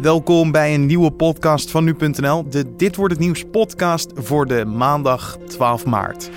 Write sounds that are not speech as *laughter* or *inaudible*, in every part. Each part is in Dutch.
Welkom bij een nieuwe podcast van nu.nl, de Dit wordt het nieuws podcast voor de maandag 12 maart.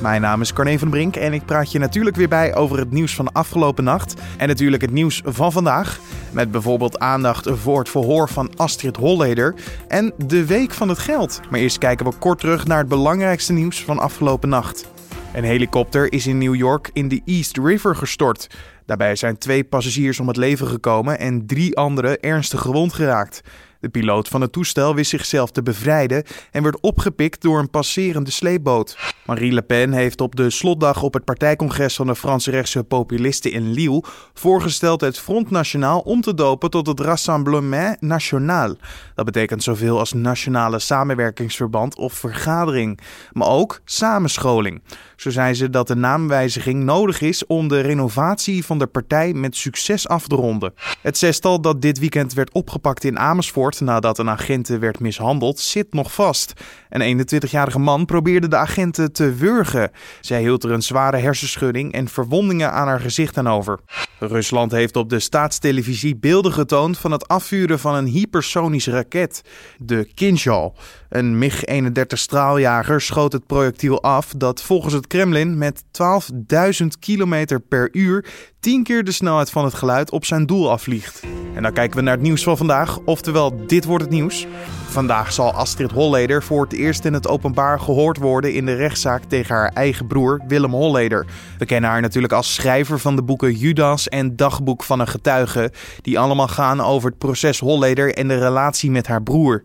Mijn naam is Carne van Brink en ik praat je natuurlijk weer bij over het nieuws van afgelopen nacht en natuurlijk het nieuws van vandaag. Met bijvoorbeeld aandacht voor het verhoor van Astrid Holleder en de Week van het Geld. Maar eerst kijken we kort terug naar het belangrijkste nieuws van afgelopen nacht. Een helikopter is in New York in de East River gestort. Daarbij zijn twee passagiers om het leven gekomen en drie anderen ernstig gewond geraakt. De piloot van het toestel wist zichzelf te bevrijden en werd opgepikt door een passerende sleepboot. Marie Le Pen heeft op de slotdag op het partijcongres van de Franse rechtse populisten in Lille voorgesteld het Front National om te dopen tot het Rassemblement National. Dat betekent zoveel als nationale samenwerkingsverband of vergadering, maar ook samenscholing. Zo zei ze dat de naamwijziging nodig is om de renovatie van de partij met succes af te ronden. Het zestal dat dit weekend werd opgepakt in Amersfoort nadat een agent werd mishandeld, zit nog vast. Een 21-jarige man probeerde de agenten te wurgen. Zij hield er een zware hersenschudding en verwondingen aan haar gezicht aan over. Rusland heeft op de staatstelevisie beelden getoond van het afvuren van een hypersonische raket, de Kinjal. Een MiG-31 straaljager schoot het projectiel af dat volgens het Kremlin met 12.000 km per uur 10 keer de snelheid van het geluid op zijn doel afvliegt. En dan kijken we naar het nieuws van vandaag, oftewel dit wordt het nieuws. Vandaag zal Astrid Holleder voor het eerst in het openbaar gehoord worden in de rechtszaak tegen haar eigen broer Willem Holleder. We kennen haar natuurlijk als schrijver van de boeken Judas en Dagboek van een getuige, die allemaal gaan over het proces Holleder en de relatie met haar broer.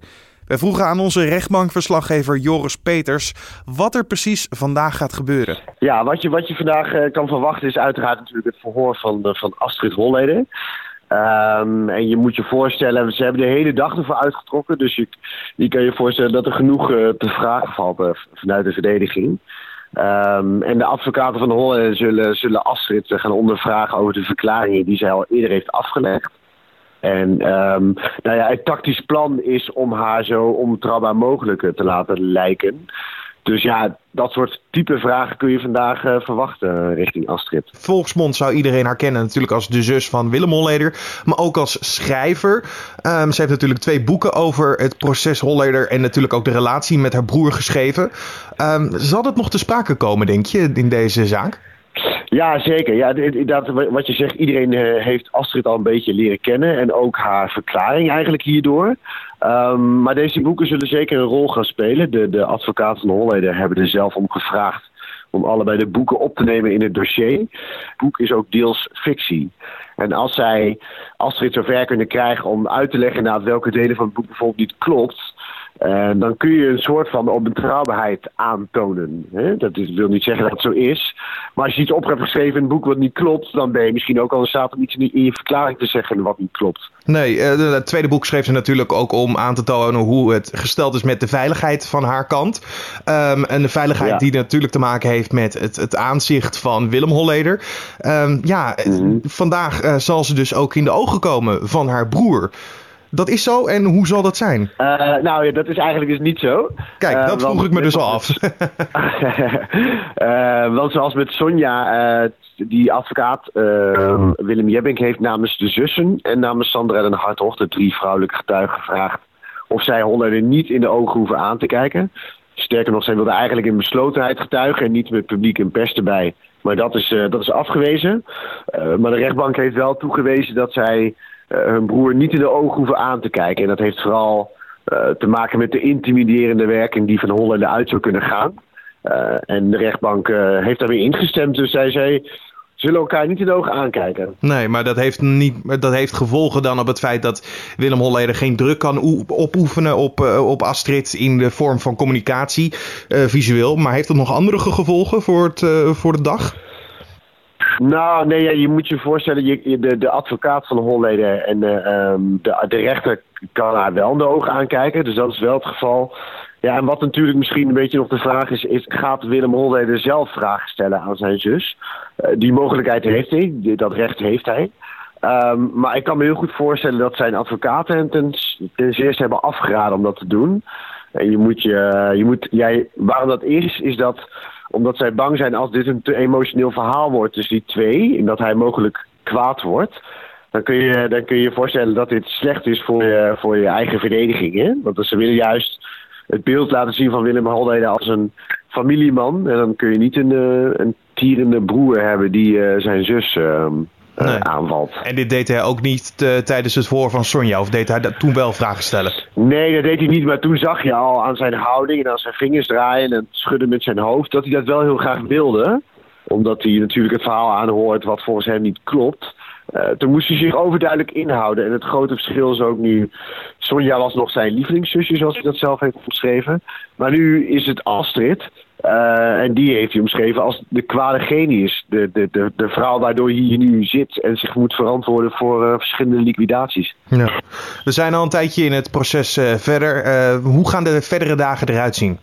Wij vroegen aan onze rechtbankverslaggever Joris Peters wat er precies vandaag gaat gebeuren. Ja, wat je, wat je vandaag uh, kan verwachten is uiteraard natuurlijk het verhoor van, uh, van Astrid Holleder. Um, en je moet je voorstellen, ze hebben de hele dag ervoor uitgetrokken. Dus je, je kan je voorstellen dat er genoeg uh, te vragen valt vanuit de verdediging. Um, en de advocaten van de Holleder zullen, zullen Astrid gaan ondervragen over de verklaringen die zij al eerder heeft afgelegd. En um, nou ja, het tactisch plan is om haar zo onbetrouwbaar mogelijk te laten lijken. Dus ja, dat soort type vragen kun je vandaag uh, verwachten richting Astrid. Volksmond zou iedereen haar kennen natuurlijk als de zus van Willem Holleder. Maar ook als schrijver. Um, ze heeft natuurlijk twee boeken over het proces Holleder. En natuurlijk ook de relatie met haar broer geschreven. Um, zal dat nog te sprake komen, denk je, in deze zaak? Ja, zeker. Ja, wat je zegt, iedereen uh, heeft Astrid al een beetje leren kennen. En ook haar verklaring eigenlijk hierdoor. Um, maar deze boeken zullen zeker een rol gaan spelen. De, de advocaten van Holleder hebben er zelf om gevraagd om allebei de boeken op te nemen in het dossier. Het boek is ook deels fictie. En als zij Astrid zover kunnen krijgen om uit te leggen naar welke delen van het boek bijvoorbeeld niet klopt, uh, dan kun je een soort van onbetrouwbaarheid aantonen. Hè? Dat is, wil niet zeggen dat het zo is. Maar als je iets op hebt geschreven in een boek wat niet klopt, dan ben je misschien ook al in staat om iets in je verklaring te zeggen wat niet klopt. Nee, uh, het tweede boek schreef ze natuurlijk ook om aan te tonen hoe het gesteld is met de veiligheid van haar kant. Um, en de veiligheid ja. die natuurlijk te maken heeft met het, het aanzicht van Willem Holleder. Um, ja, mm -hmm. vandaag uh, zal ze dus ook in de ogen komen van haar broer. Dat is zo en hoe zal dat zijn? Uh, nou ja, dat is eigenlijk dus niet zo. Kijk, dat uh, vroeg ik me dus al af. uh, *laughs* want zoals met Sonja, die advocaat Willem Jebbink heeft namens de zussen en namens Sandra en Hartog, de drie vrouwelijke getuigen, gevraagd of zij Hollander niet in de ogen hoeven aan te kijken. Sterker nog, zij wilde eigenlijk in beslotenheid getuigen en niet met publiek en pers erbij. Maar dat is, dat is afgewezen. maar de rechtbank heeft wel toegewezen dat zij hun broer niet in de ogen hoeven aan te kijken. En dat heeft vooral uh, te maken met de intimiderende werking die van Hollande uit zou kunnen gaan. Uh, en de rechtbank heeft daarmee ingestemd. Dus zij zei, zullen elkaar niet in de ogen aankijken. Nee, maar dat heeft, niet, dat heeft gevolgen dan op het feit dat Willem Holleder geen druk kan opoefenen op, op Astrid in de vorm van communicatie, visueel. Maar heeft dat nog andere gevolgen voor, het, voor de dag? Nou, nee, ja, je moet je voorstellen, je, de, de advocaat van de Holleder en de, um, de, de rechter kan haar wel in de ogen aankijken. Dus dat is wel het geval. Ja, en wat natuurlijk misschien een beetje nog de vraag is, is gaat Willem Holleder zelf vragen stellen aan zijn zus? Uh, die mogelijkheid heeft hij, dat recht heeft hij. Um, maar ik kan me heel goed voorstellen dat zijn advocaten hem ten, ten hebben afgeraden om dat te doen. En je moet je, je moet, jij, waarom dat is, is dat omdat zij bang zijn als dit een te emotioneel verhaal wordt tussen die twee. En dat hij mogelijk kwaad wordt. dan kun je dan kun je, je voorstellen dat dit slecht is voor je, voor je eigen verdediging. Hè? Want ze willen juist het beeld laten zien van Willem Holleder als een familieman. En dan kun je niet een, een tierende broer hebben die zijn zus ehm, nee. aanvalt. En dit deed hij ook niet tijdens het voor van Sonja? Of deed hij dat toen wel vragen stellen? Nee, dat deed hij niet. Maar toen zag je al aan zijn houding en aan zijn vingers draaien en schudden met zijn hoofd... dat hij dat wel heel graag wilde omdat hij natuurlijk het verhaal aanhoort wat volgens hem niet klopt. Uh, toen moest hij zich overduidelijk inhouden. En het grote verschil is ook nu... Sonja was nog zijn lievelingszusje, zoals hij dat zelf heeft omschreven. Maar nu is het Astrid. Uh, en die heeft hij omschreven als de kwade genius. De, de, de, de vrouw waardoor hij hier nu zit en zich moet verantwoorden voor uh, verschillende liquidaties. Ja. We zijn al een tijdje in het proces verder. hoe gaan de verdere dagen eruit zien?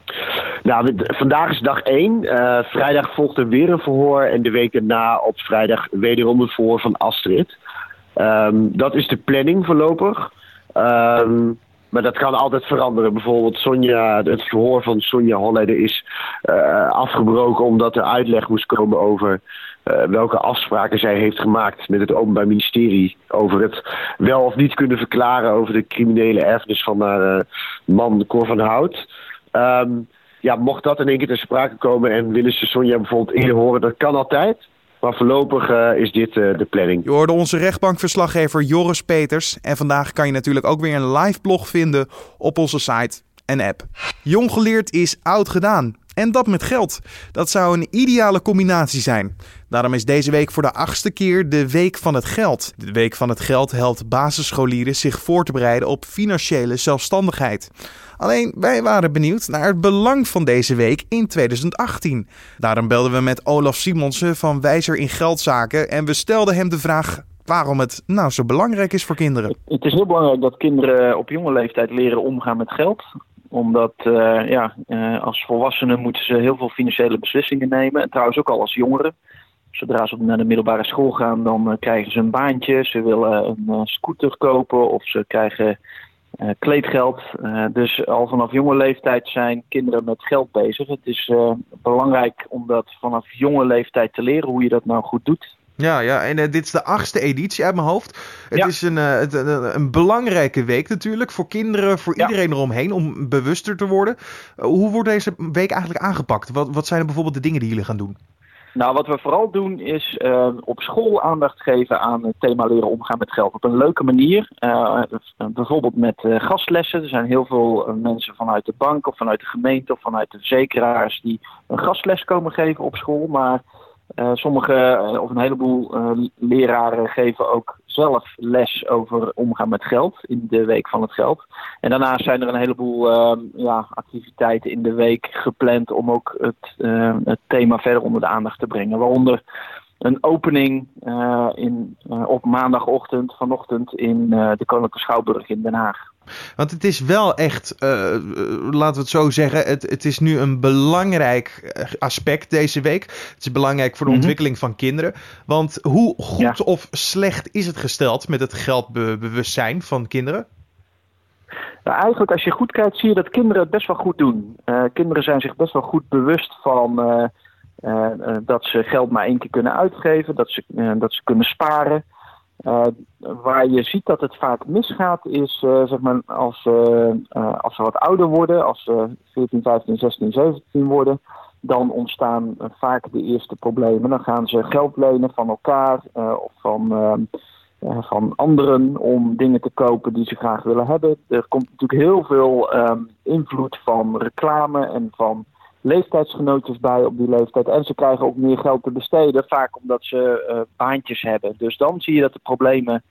Nou, vandaag is dag 1. Uh, vrijdag volgt er weer een verhoor. En de week daarna op vrijdag wederom een verhoor van Astrid. Um, dat is de planning voorlopig. Um, maar dat kan altijd veranderen. Bijvoorbeeld Sonja, het verhoor van Sonja Holleder is uh, afgebroken omdat er uitleg moest komen over uh, welke afspraken zij heeft gemaakt met het Openbaar Ministerie over het wel of niet kunnen verklaren over de criminele erfenis van haar uh, man Cor van Hout. Um, ja, mocht dat in één keer ter sprake komen en willen ze Sonja bijvoorbeeld eerder horen, dat kan altijd. Maar voorlopig uh, is dit uh, de planning. Je hoorde onze rechtbankverslaggever Joris Peters. En vandaag kan je natuurlijk ook weer een live blog vinden op onze site en app. Jong geleerd is oud gedaan. En dat met geld. Dat zou een ideale combinatie zijn. Daarom is deze week voor de achtste keer de Week van het Geld. De Week van het Geld helpt basisscholieren zich voor te bereiden op financiële zelfstandigheid. Alleen wij waren benieuwd naar het belang van deze week in 2018. Daarom belden we met Olaf Simonsen van Wijzer in Geldzaken en we stelden hem de vraag waarom het nou zo belangrijk is voor kinderen. Het is heel belangrijk dat kinderen op jonge leeftijd leren omgaan met geld omdat uh, ja, uh, als volwassenen moeten ze heel veel financiële beslissingen nemen. En trouwens ook al als jongeren. Zodra ze naar de middelbare school gaan, dan uh, krijgen ze een baantje. Ze willen een scooter kopen of ze krijgen kleedgeld. Dus al vanaf jonge leeftijd zijn kinderen met geld bezig. Het is belangrijk om dat vanaf jonge leeftijd te leren hoe je dat nou goed doet. Ja, ja en dit is de achtste editie uit mijn hoofd. Het ja. is een, een, een, belangrijke week natuurlijk voor kinderen, voor ja. iedereen eromheen, om bewuster te worden. hoe wordt deze week eigenlijk aangepakt? Wat, wat zijn er bijvoorbeeld de dingen die jullie gaan doen? Nou, wat we vooral doen is uh, op school aandacht geven aan het thema leren omgaan met geld. Op een leuke manier. Uh, bijvoorbeeld met uh, gastlessen. Er zijn heel veel mensen vanuit de bank of vanuit de gemeente of vanuit de verzekeraars die een gastles komen geven op school. Maar sommige uh, of een heleboel uh, leraren geven ook zelf les over omgaan met geld in de week van het geld. En daarnaast zijn er een heleboel ja, activiteiten in de week gepland om ook het, het thema verder onder de aandacht te brengen. Waaronder een opening in, op maandagochtend, vanochtend in de Koninklijke Schouwburg in Den Haag. Want het is wel echt, uh, laten we het zo zeggen, het, het is nu een belangrijk eh, aspect deze week. Het is belangrijk voor de mm -hmm. ontwikkeling van kinderen. Want hoe goed ja. of slecht is het gesteld met het geldbewustzijn van kinderen? Nou, eigenlijk als je goed kijkt zie je dat kinderen het best wel goed doen. Uh, kinderen zijn zich best wel goed bewust van uh, dat ze geld maar één keer kunnen uitgeven, dat ze, dat ze kunnen sparen. Uh, waar je ziet dat het vaak misgaat is uh, zeg maar als, uh, als ze wat ouder worden, als ze 14, 15, 16, 17 worden, dan ontstaan vaak de eerste problemen. Dan gaan ze geld lenen van elkaar of van, van anderen om dingen te kopen die ze graag willen hebben. Er komt natuurlijk heel veel um, invloed van reclame en van leeftijdsgenootjes bij op die leeftijd. En ze krijgen ook meer geld te besteden, vaak omdat ze uh, baantjes hebben. Dus dan zie je dat de problemen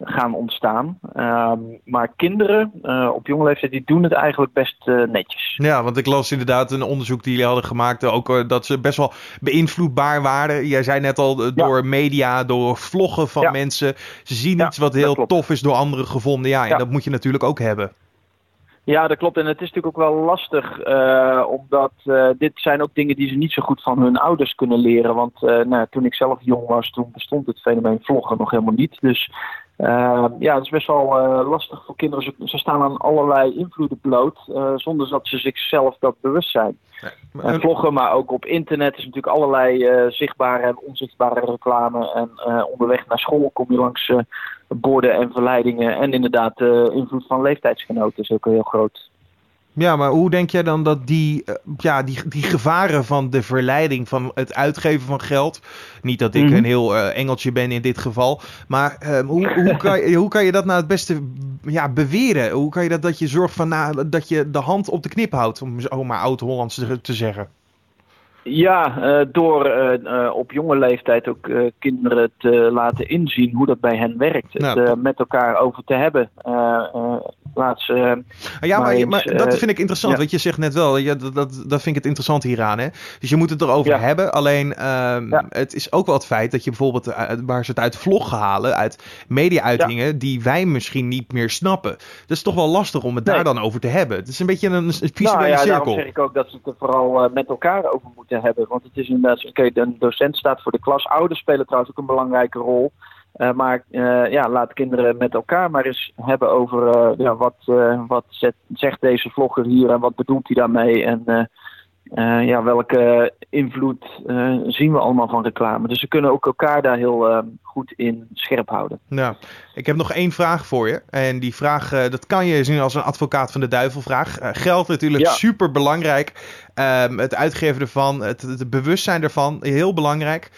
gaan ontstaan. Um, maar kinderen uh, op jonge leeftijd die doen het eigenlijk best uh, netjes. Ja, want ik las inderdaad een onderzoek die jullie hadden gemaakt. Ook dat ze best wel beïnvloedbaar waren. Jij zei net al door ja. media, door vloggen van ja. mensen. Ze zien ja, iets wat heel tof is door anderen gevonden. Ja, en dat moet je natuurlijk ook hebben. Ja, dat klopt. En het is natuurlijk ook wel lastig, uh, omdat uh, dit zijn ook dingen die ze niet zo goed van hun ouders kunnen leren. Want uh, nou, toen ik zelf jong was, toen bestond het fenomeen vloggen nog helemaal niet. Dus ja, het is best wel lastig voor kinderen. Ze, ze, staan aan allerlei invloeden bloot, zonder dat ze zichzelf dat bewust zijn. En vloggen, maar ook op internet is natuurlijk allerlei zichtbare en onzichtbare reclame. En onderweg naar school kom je langs borden en verleidingen. En inderdaad, de invloed van leeftijdsgenoten is ook heel groot. Ja, maar hoe denk jij dan dat die, uh, ja, die, die gevaren van de verleiding van het uitgeven van geld. Niet dat ik mhm. een heel uh, engeltje ben in dit geval. Maar uh, hoe, *laughs* hoe, kan je, hoe kan je dat nou het beste ja, beweren? Hoe kan je dat dat je zorgt van nou, dat je de hand op de knip houdt, om zo maar oud-Hollands te, te zeggen? Ja, uh, door uh, op jonge leeftijd ook kinderen te laten inzien hoe dat bij hen werkt. het nou, met elkaar over te hebben. Ze. ja, maar, maar, dat vind ik interessant. Ja. Want je zegt net wel, ja, dat, dat, dat vind ik het interessant hieraan. Hè? Dus je moet het erover ja. hebben. Alleen ehm, het is ook wel het feit dat je bijvoorbeeld waar ze het uit vloggen halen, uit media-uitingen, die wij misschien niet meer snappen. Dat is toch wel lastig om het nee. daar dan over te hebben. Het is een beetje een, een visuele nou, ja, cirkel. Daarom zeg ik ook dat ze het er vooral met elkaar over moeten hebben. Want het is inderdaad, oké, een docent staat voor de klas. Ouders spelen trouwens ook een belangrijke rol. Uh, maar uh, ja, laat kinderen met elkaar maar eens hebben over uh, ja, wat, wat zet, zegt deze vlogger hier en wat bedoelt hij daarmee. En ja, welke invloed zien we allemaal van reclame. Dus ze kunnen ook elkaar daar heel goed in scherp houden. Nou, ik heb nog één vraag voor je. En die vraag, dat kan je zien als een advocaat van de duivel vraag. geld natuurlijk ja. super belangrijk. Um, het uitgeven ervan, het, het, bewustzijn ervan, heel belangrijk.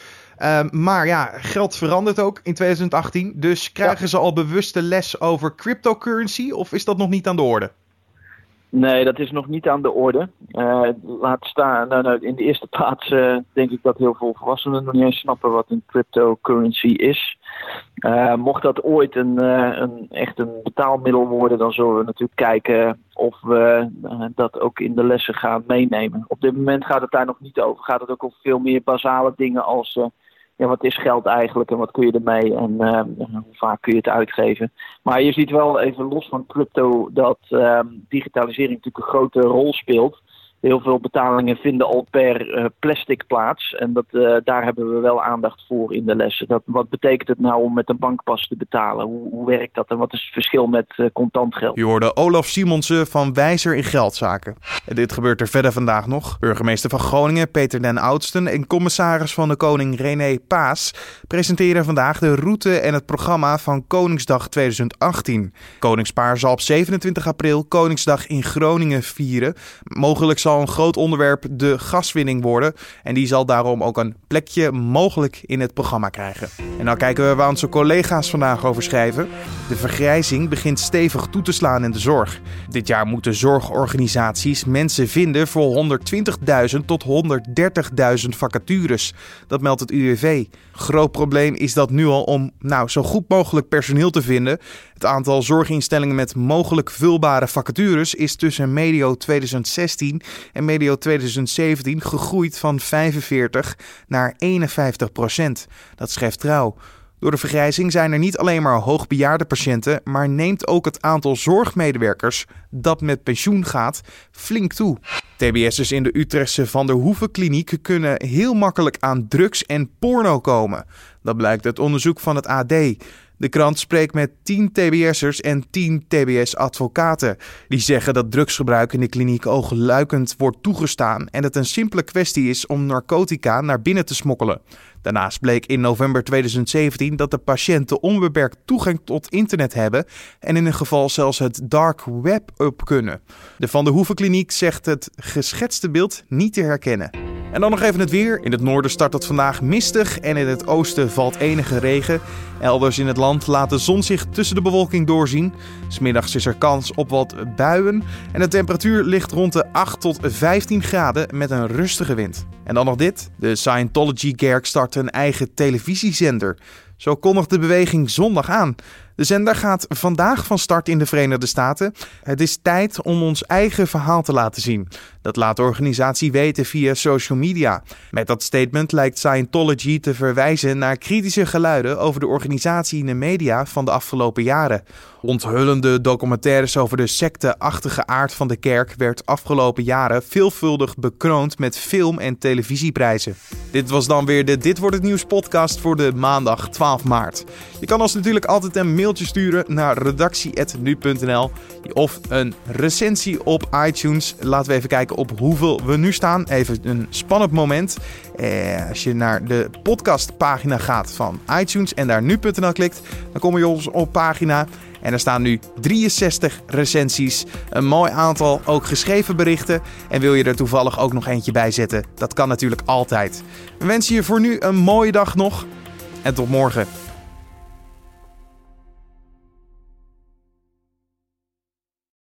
Um, maar ja, geld verandert ook in 2018. Dus krijgen ja. ze al bewuste les over cryptocurrency of is dat nog niet aan de orde? Nee, dat is nog niet aan de orde. Uh, laat staan, nou, nou, in de eerste plaats uh, denk ik dat heel veel volwassenen nog niet eens snappen wat een cryptocurrency is. Uh, mocht dat ooit een, een, echt een betaalmiddel worden, dan zullen we natuurlijk kijken of we dat ook in de lessen gaan meenemen. Op dit moment gaat het daar nog niet over. Gaat het ook over veel meer basale dingen als ja, wat is geld eigenlijk en wat kun je ermee en uh, hoe vaak kun je het uitgeven. Maar je ziet wel even los van crypto dat uh, digitalisering natuurlijk een grote rol speelt. Heel veel betalingen vinden al per uh, plastic plaats. En dat, uh, daar hebben we wel aandacht voor in de lessen. Dat, wat betekent het nou om met een bankpas te betalen? Hoe, hoe werkt dat en wat is het verschil met uh, contant geld? Je hoorde Olaf Simonsen van Wijzer in Geldzaken. En dit gebeurt er verder vandaag nog. Burgemeester van Groningen Peter den Oudsten en commissaris van de Koning René Paas presenteren vandaag de route en het programma van Koningsdag 2018. Koningspaar zal op 27 april Koningsdag in Groningen vieren. Mogelijk zal een groot onderwerp de gaswinning worden. En die zal daarom ook een plekje mogelijk in het programma krijgen. En dan kijken we waar onze collega's vandaag over schrijven. De vergrijzing begint stevig toe te slaan in de zorg. Dit jaar moeten zorgorganisaties mensen vinden voor 120.000 tot 130.000 vacatures. Dat meldt het UWV. Groot probleem is dat nu al om nou, zo goed mogelijk personeel te vinden. Het aantal zorginstellingen met mogelijk vulbare vacatures is tussen medio 2016 en medio 2017 gegroeid van 45 naar 51 procent. Dat schrijft trouw. Door de vergrijzing zijn er niet alleen maar hoogbejaarde patiënten, maar neemt ook het aantal zorgmedewerkers dat met pensioen gaat flink toe. TBS'ers in de Utrechtse Van der Hoeven kliniek kunnen heel makkelijk aan drugs en porno komen. Dat blijkt uit onderzoek van het AD. De krant spreekt met 10 TBS'ers en 10 TBS-advocaten. Die zeggen dat drugsgebruik in de kliniek oogluikend wordt toegestaan en het een simpele kwestie is om narcotica naar binnen te smokkelen. Daarnaast bleek in november 2017 dat de patiënten onbeperkt toegang tot internet hebben en in een geval zelfs het dark web op kunnen. De Van der Hoeven Kliniek zegt het geschetste beeld niet te herkennen. En dan nog even het weer. In het noorden start het vandaag mistig en in het oosten valt enige regen. Elders in het land laat de zon zich tussen de bewolking doorzien. Smiddags is er kans op wat buien en de temperatuur ligt rond de 8 tot 15 graden met een rustige wind. En dan nog dit. De Scientology Kerk start een eigen televisiezender. Zo kondigt de beweging zondag aan. De zender gaat vandaag van start in de Verenigde Staten. Het is tijd om ons eigen verhaal te laten zien. Dat laat de organisatie weten via social media. Met dat statement lijkt Scientology te verwijzen naar kritische geluiden over de organisatie in de media van de afgelopen jaren. Onthullende documentaires over de secteachtige aard van de kerk werd afgelopen jaren veelvuldig bekroond met film- en televisieprijzen. Dit was dan weer de Dit wordt het nieuws podcast voor de maandag 12 maart. Je kan ons natuurlijk altijd een mail sturen naar redactie.nu.nl of een recensie op iTunes. Laten we even kijken op hoeveel we nu staan. Even een spannend moment. Eh, als je naar de podcastpagina gaat van iTunes en daar nu.nl klikt, dan kom je op pagina. En er staan nu 63 recensies. Een mooi aantal ook geschreven berichten. En wil je er toevallig ook nog eentje bij zetten? Dat kan natuurlijk altijd. We wensen je voor nu een mooie dag nog. En tot morgen.